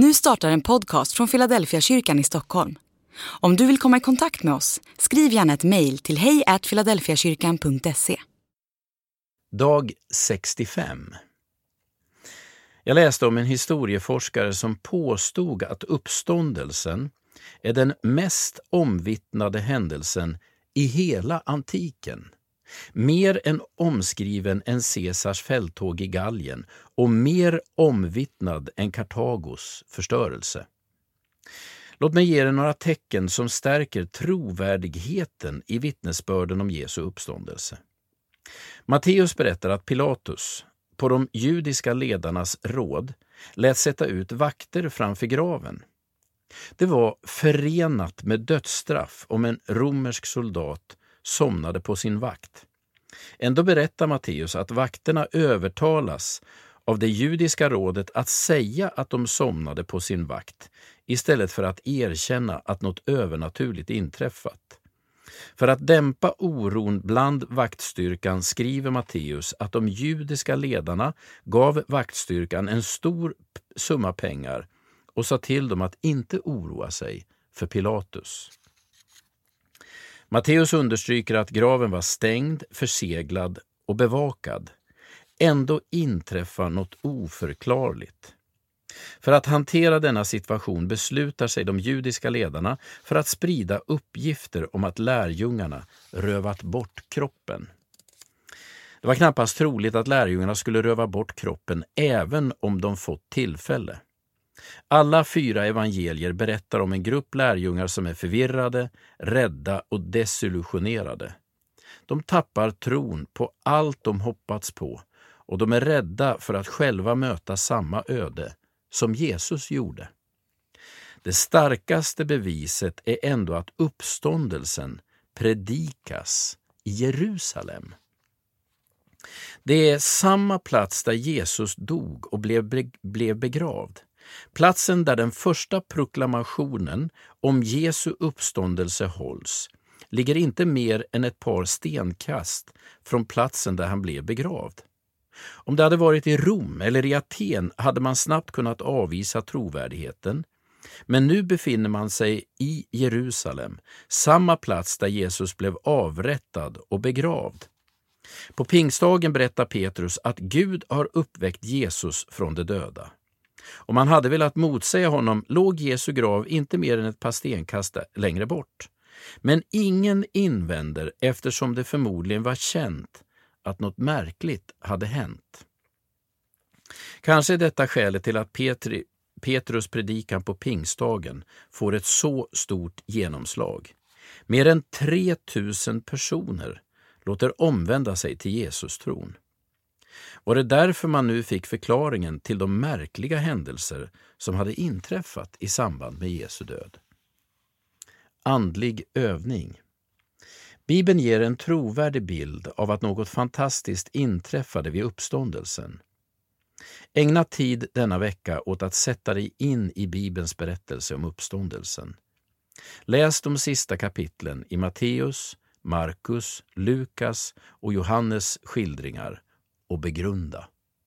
Nu startar en podcast från Philadelphia kyrkan i Stockholm. Om du vill komma i kontakt med oss, skriv gärna ett mejl till hejfiladelfiakyrkan.se. Dag 65 Jag läste om en historieforskare som påstod att uppståndelsen är den mest omvittnade händelsen i hela antiken. Mer än omskriven än Caesars fälttåg i Gallien och mer omvittnad än Kartagos förstörelse. Låt mig ge er några tecken som stärker trovärdigheten i vittnesbörden om Jesu uppståndelse. Matteus berättar att Pilatus, på de judiska ledarnas råd, lät sätta ut vakter framför graven. Det var förenat med dödsstraff om en romersk soldat somnade på sin vakt. Ändå berättar Matteus att vakterna övertalas av det judiska rådet att säga att de somnade på sin vakt istället för att erkänna att något övernaturligt inträffat. För att dämpa oron bland vaktstyrkan skriver Matteus att de judiska ledarna gav vaktstyrkan en stor summa pengar och sa till dem att inte oroa sig för Pilatus. Matteus understryker att graven var stängd, förseglad och bevakad. Ändå inträffar något oförklarligt. För att hantera denna situation beslutar sig de judiska ledarna för att sprida uppgifter om att lärjungarna rövat bort kroppen. Det var knappast troligt att lärjungarna skulle röva bort kroppen även om de fått tillfälle. Alla fyra evangelier berättar om en grupp lärjungar som är förvirrade, rädda och desillusionerade. De tappar tron på allt de hoppats på och de är rädda för att själva möta samma öde som Jesus gjorde. Det starkaste beviset är ändå att uppståndelsen predikas i Jerusalem. Det är samma plats där Jesus dog och blev begravd. Platsen där den första proklamationen om Jesu uppståndelse hålls ligger inte mer än ett par stenkast från platsen där han blev begravd. Om det hade varit i Rom eller i Aten hade man snabbt kunnat avvisa trovärdigheten. Men nu befinner man sig i Jerusalem, samma plats där Jesus blev avrättad och begravd. På pingstdagen berättar Petrus att Gud har uppväckt Jesus från de döda. Om man hade velat motsäga honom låg Jesu grav inte mer än ett par stenkast längre bort. Men ingen invänder eftersom det förmodligen var känt att något märkligt hade hänt. Kanske är detta skälet till att Petri, Petrus predikan på pingstdagen får ett så stort genomslag. Mer än 3000 personer låter omvända sig till Jesus-tron. Var det därför man nu fick förklaringen till de märkliga händelser som hade inträffat i samband med Jesu död? Andlig övning Bibeln ger en trovärdig bild av att något fantastiskt inträffade vid uppståndelsen. Ägna tid denna vecka åt att sätta dig in i Bibelns berättelse om uppståndelsen. Läs de sista kapitlen i Matteus, Markus, Lukas och Johannes skildringar och begrunda.